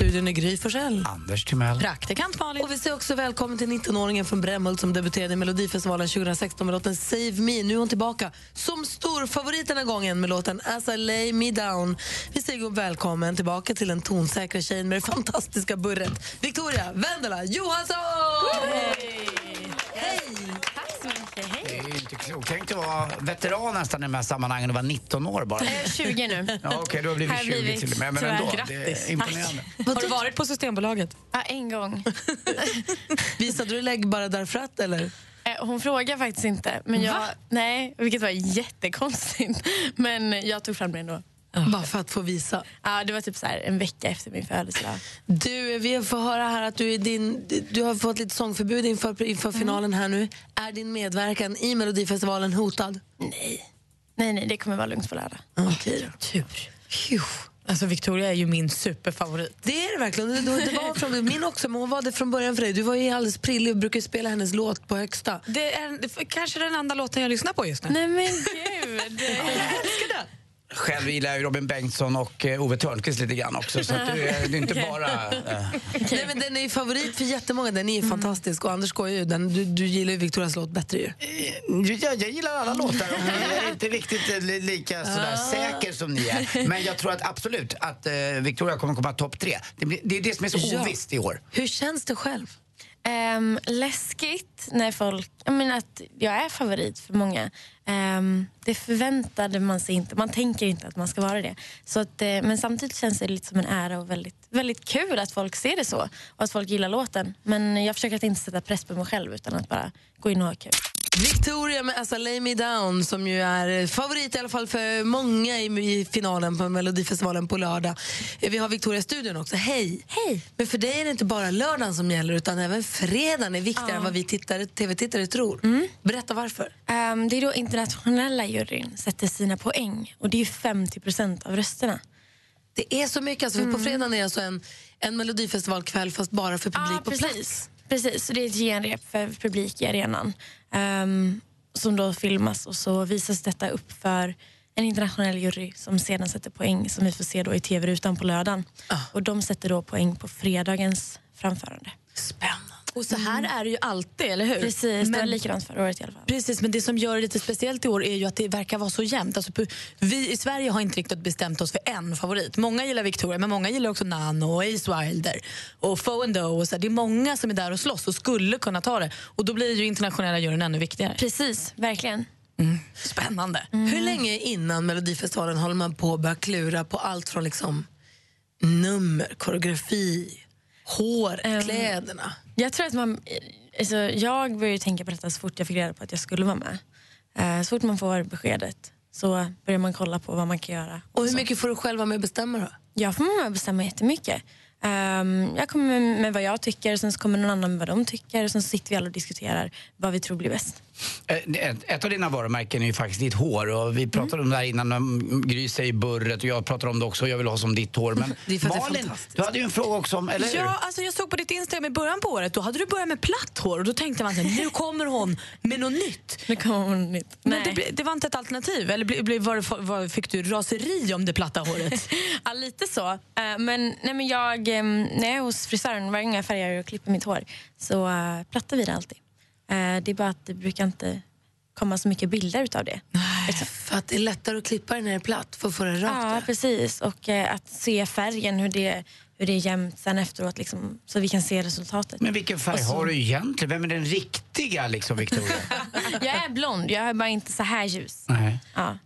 Studion är Gry Forssell. Anders Timell. Praktikant Malin. Och vi säger också välkommen till 19-åringen från Brämhult som debuterade i Melodifestivalen 2016 med låten Save Me. Nu är hon tillbaka som stor favorit den här gången med låten As I Lay Me Down. Vi säger välkommen tillbaka till den tonsäkra tjejen med det fantastiska burret. Victoria Vendela Johansson! Hej! Hej! Hej. Det är ju inte klokt. Tänk att vara veteran nästan i de här sammanhangen och vara 19 år bara. Jag är 20 nu. Ja, Okej, du har blivit Har 20 blivit, till och med. Men tyvärr. ändå, Grattis. det är imponerande. Har du varit på Systembolaget? Ja, en gång. (laughs) Visade du lägg bara därför att, eller? Eh, Hon frågar faktiskt inte. Men jag, Va? nej, vilket var jättekonstigt. Men jag tog fram det ändå. Bara för att få visa. Ja, det var typ så här en vecka efter min födelsedag. Du, vi får höra här att du, är din, du har fått lite sångförbud inför, inför finalen här nu. Är din medverkan i Melodifestivalen hotad? Nej. Nej, nej, det kommer vara lugnt på lördag. Okej då. Tur. Alltså Victoria är ju min superfavorit. Det är det verkligen. Det, det var från, min också, men hon var det från början för dig. Du var ju alldeles prillig och brukar spela hennes låt på högsta. Det är kanske den enda låten jag lyssnar på just nu. Nej men gud. (laughs) Själv gillar jag Robin Bengtsson och eh, Ove Thörnqvist lite grann också. Så att det, är, det är inte (laughs) bara... Eh, Nej, men den är ju favorit för jättemånga. Den är ju fantastisk. Och Anders går ju, den, du, du gillar ju Victorias låt bättre ju. jag, jag gillar alla låtar jag är (laughs) inte riktigt eh, li- lika sådär säker som ni är. Men jag tror att absolut att eh, Victoria kommer komma topp tre. Det, blir, det är det som är så Ja. ovisst i år. Hur känns det själv? Um, läskigt när folk... Jag menar att jag är favorit för många. Um, det förväntade man sig inte. Man tänker inte att man ska vara det. Så att, eh, men samtidigt känns det lite som en ära och väldigt, väldigt kul att folk ser det så. Och att folk gillar låten. Men jag försöker att inte sätta press på mig själv utan att bara gå in och ha kul. Victoria med As I Lay Me Down som ju är favorit i alla fall för många i, finalen på Melodifestivalen på lördag. Eh, Vi har Victoria i studion också. Hej! Hej! Men för dig är det inte bara lördagen som gäller utan även fredagen är viktigare Ja. än vad vi tittare, tv-tittare tror. Berätta varför. Ehm, det är då internationella juryn sätter sina poäng. Och det är ju 50 procent av rösterna. Det är så mycket. Alltså, för På fredagen är det alltså en, en Melodifestivalkväll fast bara för publik Ja, på precis. plats. Precis, så det är ett genrep för publik i arenan. Ehm, som då filmas och så visas detta upp för en internationell jury som sedan sätter poäng som vi får se då i tv-rutan på lördagen. Och de sätter då poäng på fredagens framförande. Spännande. Och så här är det ju alltid, eller hur? Precis, det var Men- likadant förra året i alla fall. Precis, men det som gör det lite speciellt i år är ju att det verkar vara så jämnt. Alltså, vi i Sverige har inte riktigt bestämt oss för en favorit. Många gillar Victoria, men många gillar också Nano och Ace Wilder och Foe and Doe. Och så. Det är många som är där och slåss och skulle kunna ta det. Och då blir ju internationella juryn ännu viktigare. Precis, verkligen. Spännande. Hur länge innan Melodifestivalen håller man på att börja klura på allt från liksom nummer, koreografi, hår, Ehm, kläderna? Jag tror att man... Alltså, jag började tänka på detta så fort jag fick reda på att jag skulle vara med. Eh, så fort man får beskedet så börjar man kolla på vad man kan göra. Och hur mycket får du själv vara med och bestämma då? Jag får vara med och bestämma jättemycket. Ehm, jag kommer med, med vad jag tycker, sen så kommer någon annan med vad de tycker och sen så sitter vi alla och diskuterar vad vi tror blir bäst. Eh, Ett, ett av dina varumärken är ju faktiskt ditt hår och vi pratade om det här innan Gry säger burret och jag pratar om det också och jag vill ha som ditt hår. Men (laughs) Det är Malin, du hade ju en fråga också om, eller hur? Ja, alltså jag såg på ditt Instagram i början på året, då hade du börjat med platt hår och då tänkte man så här, nu kommer hon med något nytt. Nu kommer hon nytt. Men det, det var inte ett alternativ? Eller var var, fick du raseri om det platta håret? (laughs) ja, lite så. Eh, men, nej, men jag, eh, när jag är hos frisören varje gång jag färgar och klipper mitt hår så plattar vi det alltid. Eh, det är bara att det brukar inte komma så mycket bilder utav det. Liksom. För att det är lättare att klippa den när det är platt för att få det rakt. Ja, precis. Och eh, att se färgen, hur det, hur det är jämnt sen efteråt liksom, så vi kan se resultatet. Men vilken färg så- har du egentligen? Vem är den riktiga liksom, Victoria? (laughs) jag är blond, jag är bara inte så här ljus. Nej. Ja.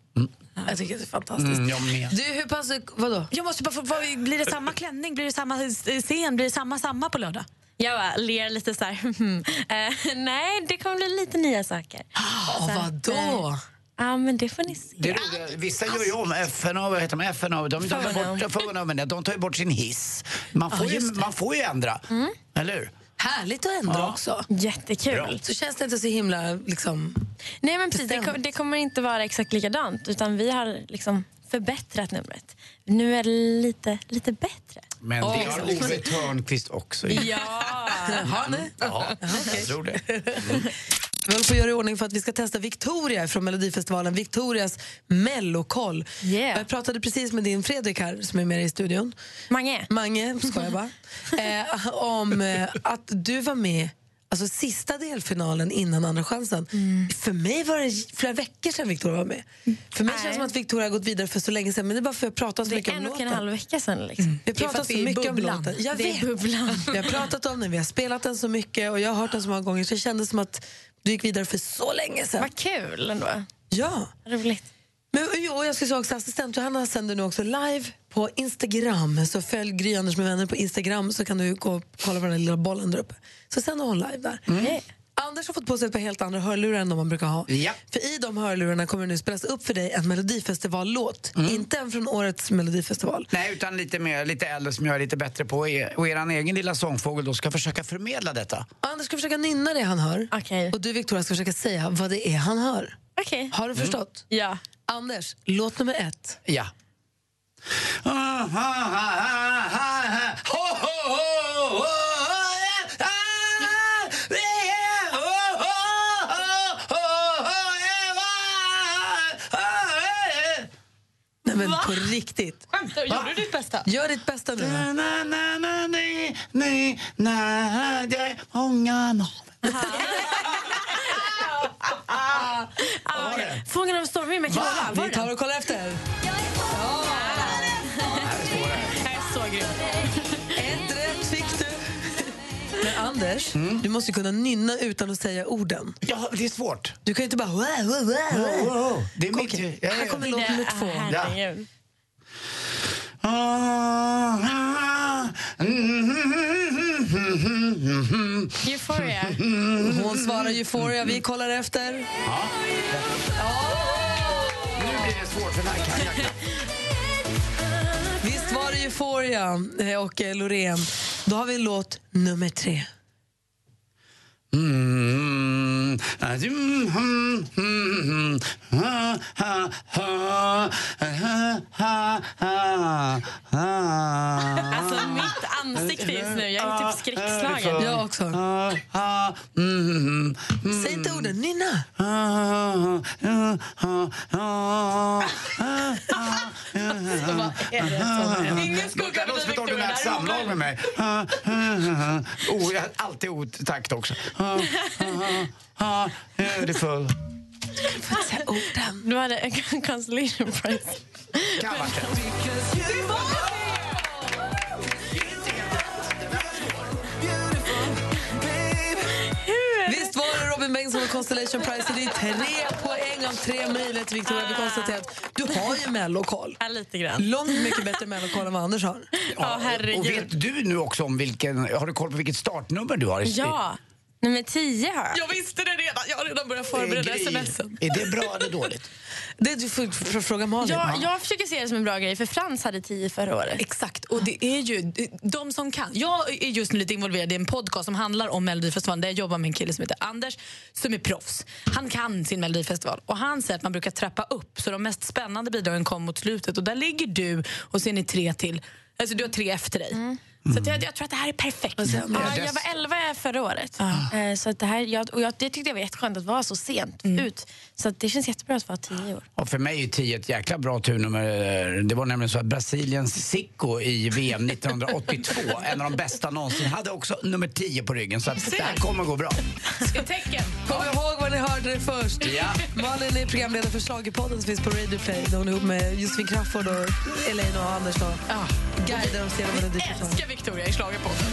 Jag tycker det är fantastiskt. Mm, jag med. Du, hur pass... Vadå? Jag måste bara få, vad, blir det samma klänning? Blir det samma scen? Blir det samma samma på lördag? Jag bara ler lite så här. (laughs) Eh, nej, det kommer bli lite nya saker. Oh, Så vadå? eh, Ja, men det får ni se. Det är roligt. Vissa gör ju om FN och vad heter de? FN och, de, de, tar bort, men de tar ju bort sin hiss. Man får, ju, man får ju ändra. Eller hur? Härligt att ändra Ja. också. Jättekul. Bra. Så känns det inte så himla... Liksom... Nej, men precis, det, kom, det kommer inte vara exakt likadant, utan vi har liksom förbättrat numret. Nu är det lite, lite bättre. Men det har Ove Thörnqvist också. Ja! Har ni? Ja, jag tror det. Vi håller på att göra i ordning för att vi ska testa Victoria från Melodifestivalen. Victorias mellokoll. Yeah. Jag pratade precis med din Fredrik här som är med i studion. Mange. Mange, ska jag bara. (laughs) eh, om eh, att du var med Alltså sista delfinalen innan Andra chansen. För mig var det flera veckor sedan Victoria var med. För mig känns det som att Victoria har gått vidare för så länge sedan. Men det är bara för att jag pratat så Det mycket är om en och låten. en halv vecka sedan. Liksom. Vi har Det är pratat att så det är mycket om bubblan. låten. Jag Det är vet. (laughs) Vi har pratat om den, vi har spelat den så mycket och jag har hört den så många gånger så det kändes som att du gick vidare för så länge sedan. Vad kul ändå. Ja. Roligt. Men jo, jag ska säga också assistent Johanna sänder nu också live på Instagram. Så följ Gry Anders med vänner på Instagram så kan du gå och kolla på den lilla bollen där uppe. Så sänder hon live där. Mm. Anders har fått på sig ett par helt andra hörlurar än de man brukar ha. Ja. För i de hörlurarna kommer det nu spelas upp för dig en melodifestivallåt. Mm. Inte en från årets melodifestival. Nej, utan lite, mer, lite äldre som jag är lite bättre på. Er- Och er egen lilla sångfågel då ska försöka förmedla detta. Anders ska försöka nynna det han hör. Okej. Och du Victoria ska försöka säga vad det är han hör. Okej. Har du förstått? Ja. Anders, låt nummer ett. Ja. Nej men på riktigt. Skämtar du? Ditt bästa? Gör ditt bästa nu. Na, na, na, na, ni, ni, na, det Ah, av stormen med Carola. Var Vi tar och kollar efter. Jag är så grym. Ett rätt fick du. Men Anders, du måste kunna nynna utan att säga orden. Ja, det är svårt. Du kan ju inte bara... Wow, wow, wow, Wow, wow. Det är mitt... Ja, ja, Här ja. kommer låt nummer två. Herregud. Euphoria. Hon svarar Euphoria, vi kollar efter. Nu blir det svårt, för den här. Visst var det Euphoria eh, och eh, Loreen. Då har vi låt nummer tre. Mm. Mm. Mm. Ha, ha, ha. Ha, ha, ha. Ha. Alltså mitt ansikte just nu, jag är typ skräckslagen. Jag också. Säg inte orden, nynna. Ingen skugga Det låter som ett ordinärt samlag med mig. Oh, jag har alltid otakt också. Ha, ha, ha, ha. Beautiful. Du hade en consolation prize. Kan ha varit det. Visst var det Robin Bengtsson och Constellation Prize? Det är tre poäng av tre möjligheter, Victoria. Vi konstaterar att du har ju mellokoll. Ja, lite grann. Långt mycket bättre mellokoll än vad Anders har. Ja, Och herregud. vet du nu också om vilken, har du koll på vilket startnummer du har? i- Ja, nummer tio har jag. Jag visste det redan. Jag har redan börjat förbereda smsen. Är det bra eller dåligt? (laughs) Det du får, får fråga Malin. Ja, jag försöker se det som en bra grej, för Frans hade tio förra året. Exakt, och det är ju de som kan. Jag är just nu lite involverad i en podcast som handlar om Melodifestivalen där jag jobbar med en kille som heter Anders som är proffs. Han kan sin Melodifestival och han säger att man brukar trappa upp så de mest spännande bidragen kom mot slutet och där ligger du och sen är tre till. Alltså du har tre efter dig. Så att jag, jag tror att det här är perfekt. Ja, jag var 11 förra året. Eh, Så att det, här, jag, och jag, det tyckte jag var jätteskönt att vara så sent ut. Så att det känns jättebra att vara tio år. Och för mig är 10 ett jäkla bra turnummer. Det var nämligen så att Brasiliens Zico i VM 1982, (laughs) en av de bästa någonsin, hade också nummer 10 på ryggen. Så att det här kommer gå bra. Tecken. Kom ihåg var ni hörde det först. Ja. Malin är programledare för Schlagerpodden som finns på Radio Play. Där hon är ihop med Josefin Crafoord och Elaine och Anders. Då. Ja. Guider oss genom Melodifestivalen. Älskar Victoria i Schlagerpodden.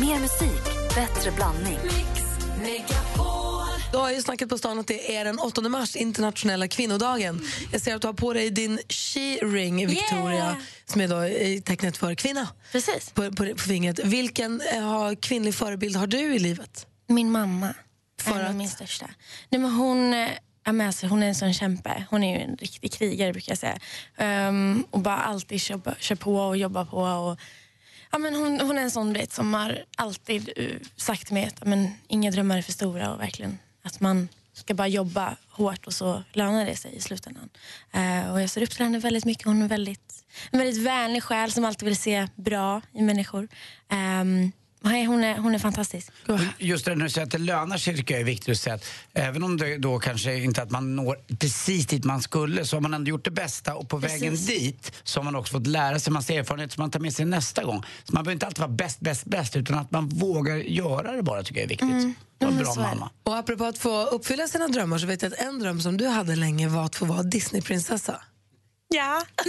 Mer musik, bättre blandning. Du har ju snackat på stan att det är den 8 mars, internationella kvinnodagen. Jag ser att du har på dig din she-ring, Victoria, Yeah. som är då tecknet för kvinna. Precis. På, på, på fingret. Vilken eh, har, kvinnlig förebild har du i livet? Min mamma. För att? min största. Nej, men hon, eh, ja, men alltså, hon är en sån kämpe. Hon är ju en riktig krigare brukar jag säga. Um, och bara alltid kör, på- kör på och jobbar på. Och, ja, men hon, hon är en sån vet, som har alltid uh, sagt till mig att men, inga drömmar är för stora och verkligen att man ska bara jobba hårt och så lönar det sig i slutändan. Uh, och jag ser upp till henne väldigt mycket. Hon är väldigt, en väldigt vänlig själ som alltid vill se bra i människor. Um, hon, är, hon är fantastisk. Just det när du säger att det lönar sig tycker jag är viktigt att säga att även om det då kanske inte att man når precis dit man skulle så har man ändå gjort det bästa och på vägen Precis. dit så har man också fått lära sig massa erfarenheter som man tar med sig nästa gång. Så man behöver inte alltid vara bäst, bäst, bäst utan att man vågar göra det bara tycker jag är viktigt. Mm. Och en men bra mamma. Och apropå att få uppfylla sina drömmar så vet jag att en dröm som du hade länge var att få vara Disneyprinsessa. Ja. (laughs)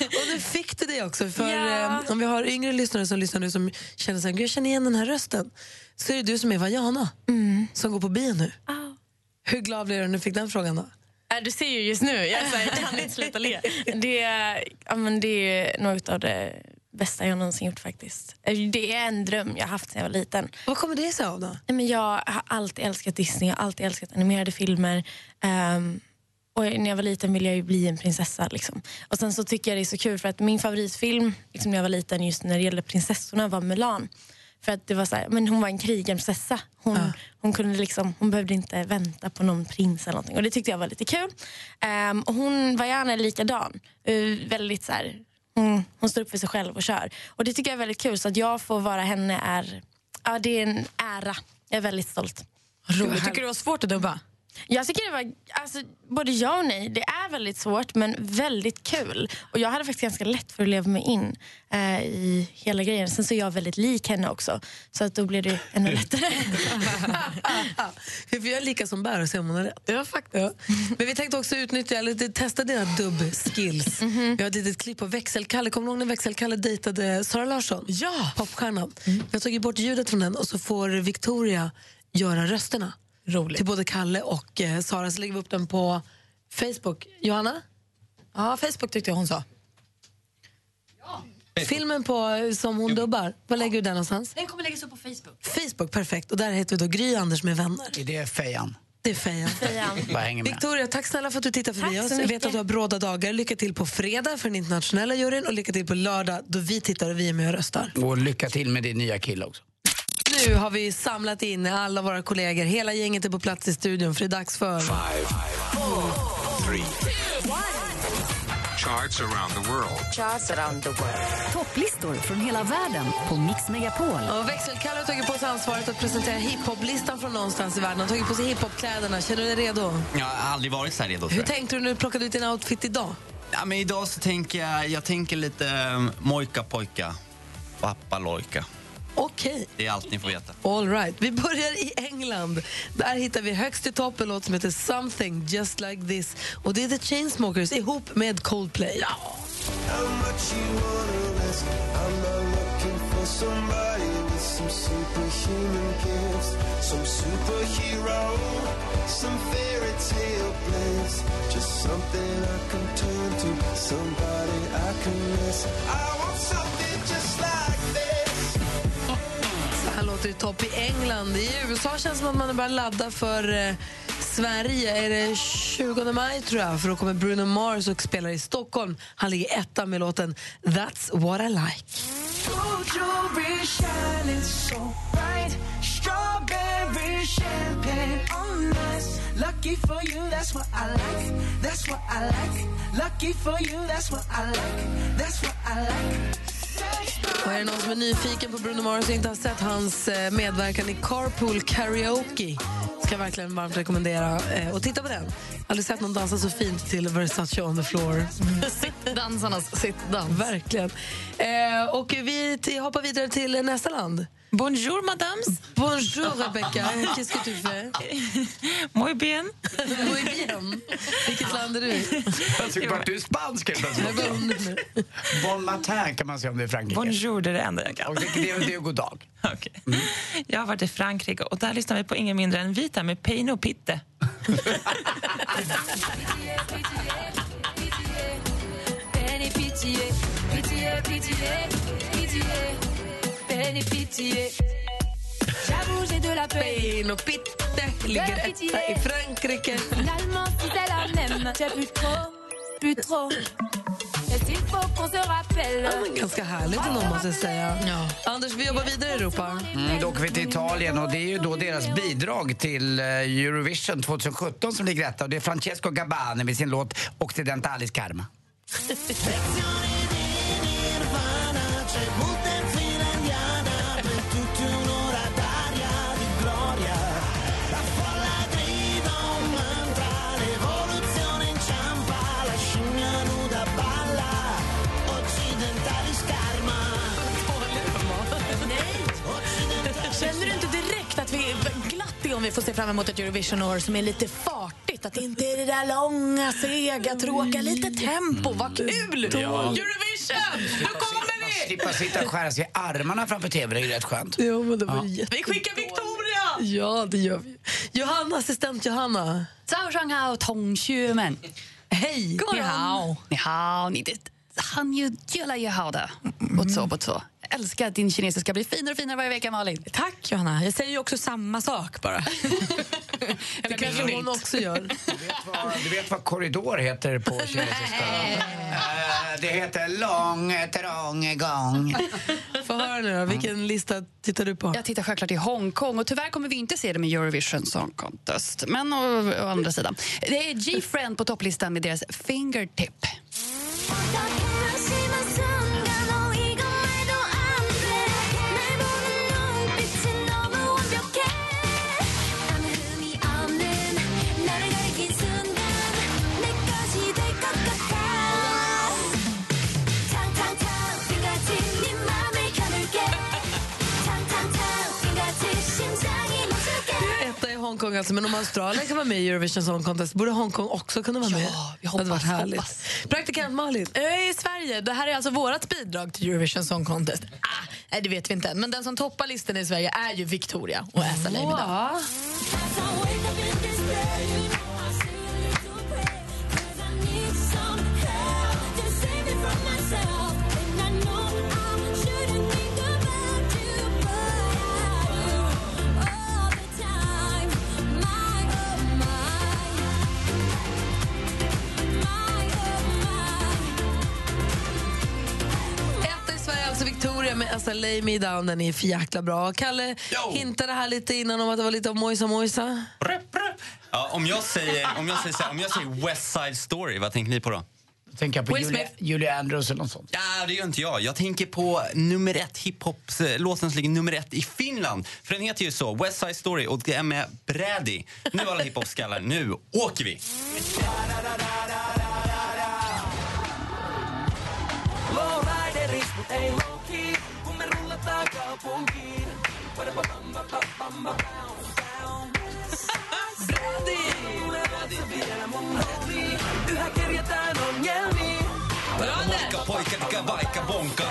och nu fick du det också. För Ja. eh, om vi har yngre lyssnare som lyssnar nu som känner så här, "Gud, jag känner igen den här rösten. Så är det du som är Vajana som går på bio nu. Hur glad blev du när du fick den frågan då? Äh, Du ser ju just nu, jag, här, jag kan inte sluta le. Det, är- ja, men det är något av det bästa jag någonsin gjort faktiskt. Äh, Det är en dröm jag har haft sedan jag var liten. Vad kommer det sig av då? Nej, Men jag har alltid älskat Disney, jag har alltid älskat animerade filmer. Ehm, och när jag var liten ville jag ju bli en prinsessa. Liksom. Och sen så tycker jag det är så kul för att min favoritfilm liksom när jag var liten just när det gällde prinsessorna var Mulan. För att det var så här, men hon var en krigarprinsessa. Hon, hon, kunde liksom, hon behövde inte vänta på någon prins eller någonting. Och det tyckte jag var lite kul. Ehm, och hon var gärna likadan. Uh, väldigt så här, hon, hon står upp för sig själv och kör. Och det tycker jag är väldigt kul. Så att jag får vara henne är, ja, det är en ära. Jag är väldigt stolt. Roligt. Tycker du det var svårt att dubba? Jag tycker det var alltså, både ja och nej. Det är väldigt svårt men väldigt kul. Och Jag hade faktiskt ganska lätt för att leva mig in eh, i hela grejen. Sen så är jag väldigt lik henne också. Så att då blir det ännu (laughs) lättare. För jag är lika som bär och se om hon har rätt. Ja, faktiskt. Men vi tänkte också utnyttja, eller testa dina dubb-skills. (laughs) Mhm. Vi har ett litet klipp på Växelkalle. Kommer du ihåg när Växelkalle dejtade Sara Larsson? Ja! Popstjärnan. Vi har tagit bort ljudet från den och så får Victoria göra rösterna. Roligt. Till både Kalle och eh, Sara. Så lägger vi upp den på Facebook. Johanna? Ja, Facebook tyckte jag hon sa. Filmen på, eh, som hon dubbar, var lägger du den någonstans? Den kommer läggas upp på Facebook. Facebook, perfekt. Och där heter vi då Gry Anders med vänner. Är det fejan? Det är Fejan. (laughs) Bara hänger med. Victoria, tack snälla för att du tittar förbi Tack oss. så Jag vet mycket. att du har bråda dagar. Lycka till på fredag för den internationella juryn och lycka till på lördag då vi tittar och vi är med och röstar. Och lycka till med din nya kille också. Nu har vi samlat in alla våra kollegor. Hela gänget är på plats i studion för det är dags för... Three. Charts around the world. Charts around the world. Topplistor från hela världen på Mix Megapol. Och Växelkalle har tagit på sig ansvaret att presentera hiphoplistan från någonstans i världen. Han har tagit på sig hiphopkläderna. Känner du dig redo? Jag har aldrig varit så här redo. Hur tänkte du när du plockade ut din outfit idag? Ja, men idag så tänker jag, jag tänker lite um, mojka pojka, pappa lojka. Okej. Det är allt ni får veta. All right. Vi börjar i England. Där hittar vi högst i topp en låt som heter Something Just Like This. Och Det är The Chainsmokers ihop med Coldplay. Ja. Låter det i topp i England. I USA känns det som att man börjar ladda för eh, Sverige är det 20 maj tror jag för då kommer Bruno Mars och spelar i Stockholm. Han ligger etta med låten That's what I like. Shining so bright. Strawberry champagne on us. Lucky for you, that's what I like. That's what I like. Lucky for you, that's what I like. That's what I like. Och är det någon som är nyfiken på Bruno Mars och inte har sett hans eh, medverkan i Carpool Karaoke ska jag verkligen varmt rekommendera eh, att titta på den. Aldrig sett någon dansa så fint till Versace on the floor. (laughs) Dansarnas sittdans. Verkligen. Eh, och vi hoppar vidare till nästa land. Bonjour, madame. Bonjour, Rebecca. Qu'est-ce que tu fais? (laughs) Muy bien. Muy bien. Vilket land är du? Jag tycker bara att du spansk helt plötsligt. Bon matin kan man säga om det är Frankrike. Bonjour, det är det enda jag kan. Och det, det, det är god dag. Okej. Jag har varit i Frankrike och där lyssnar vi på ingen mindre än Vita med Peino Pitte. Et pitié. J'avoue, j'ai de la peine. Peino Pitte ligger etta i Frankrike. Finalement, si c'est la même, j'ai plus trop, plus trop. Ja, ganska härligt ändå, måste jag säga. Anders, vi jobbar vidare i Europa. Mm, då åker vi till Italien och det är ju då deras bidrag till eh, Eurovision 2017 som ligger etta och det är Francesco Gabbani med sin låt Occidentalis Karma. (laughs) (laughs) som vi får se fram emot ett Eurovision-år som är lite fartigt. Att det inte är det där långa, sega, tråkiga. Mm. Lite tempo. Vad mm. kul! Ja. Eurovision! Nu kommer vi! Slippa sitta och skära sig i armarna framför tv, det är rätt skönt. Jo, men det var ja. Vi skickar Victoria! Ja, det gör vi. Johanna, assistent Johanna. Zhao Shanghao Tong Xumen. Hej! Ni hao. Ni hao. Ni det. Han gillar ju hao där. Och så, och så. Jag älskar att din kinesiska blir finare och finare varje vecka, Malin. Tack, Johanna. Jag säger ju också samma sak bara. (laughs) Det kanske hon också gör. (laughs) Vad- Du vet vad korridor heter på kinesiska? Eh, det heter lång, trång gång. (laughs) Få höra nu då, vilken lista tittar du på? Jag tittar självklart i Hongkong och tyvärr kommer vi inte se dem i Eurovision Song Contest. Men å, å andra sidan, det är G-Friend på topplistan med deras Fingertip. Hongkong alltså, men om Australien kan vara med i Eurovision Song Contest borde Hongkong också kunna vara med. Ja, vi det hade varit hoppas, härligt. hoppas. Praktikant Malin. Ö, I Sverige. Det här är alltså vårt bidrag till Eurovision Song Contest. Ah, nej, det vet vi inte än. Men den som toppar listan i Sverige är ju Victoria och Leimida. Etta alltså Victoria med Assa Lay Me Down. Den är för jäkla bra. Kalle hintade här lite innan om att det var lite av Mojsa Mojsa. Ja, om, jag säger, om, jag säger om jag säger West Side Story, vad tänker ni på då? Tänker jag på Will Julia, Smith. Julia Andrews eller något sånt. Ja, det gör inte jag. Jag tänker på nummer ett hiphop-låten som ligger nummer ett i Finland. För den heter ju så, West Side Story, och det är med Brady. Nu alla hiphop-skallar, nu åker vi! Ei low key, kun me rullataan kaupunkiin. Brady! Tulevat se vielä mun homiin, yhä kerjätään ongelmiin. Bonka pojkar, vilka vaikka bonka.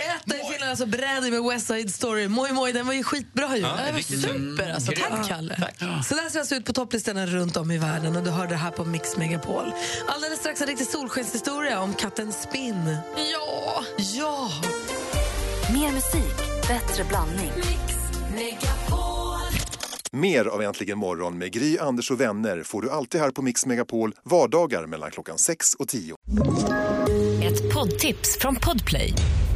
Etta i Finland alltså Brädi med West Side Story. Moj Moj, den var ju skitbra ju. Ja, det bra. super alltså. Mm, Tack grymt. Kalle. Tack. Så där ser det alltså ut på topplistorna runt om i världen och du hör det här på Mix Megapol. Alldeles strax en riktig solskenshistoria om katten Spinn. Ja! Ja! Mer musik, bättre blandning. Mer av Äntligen morgon med Gry, Anders och vänner får du alltid här på Mix Megapol vardagar mellan klockan 6 och 10. Ett poddtips från Podplay.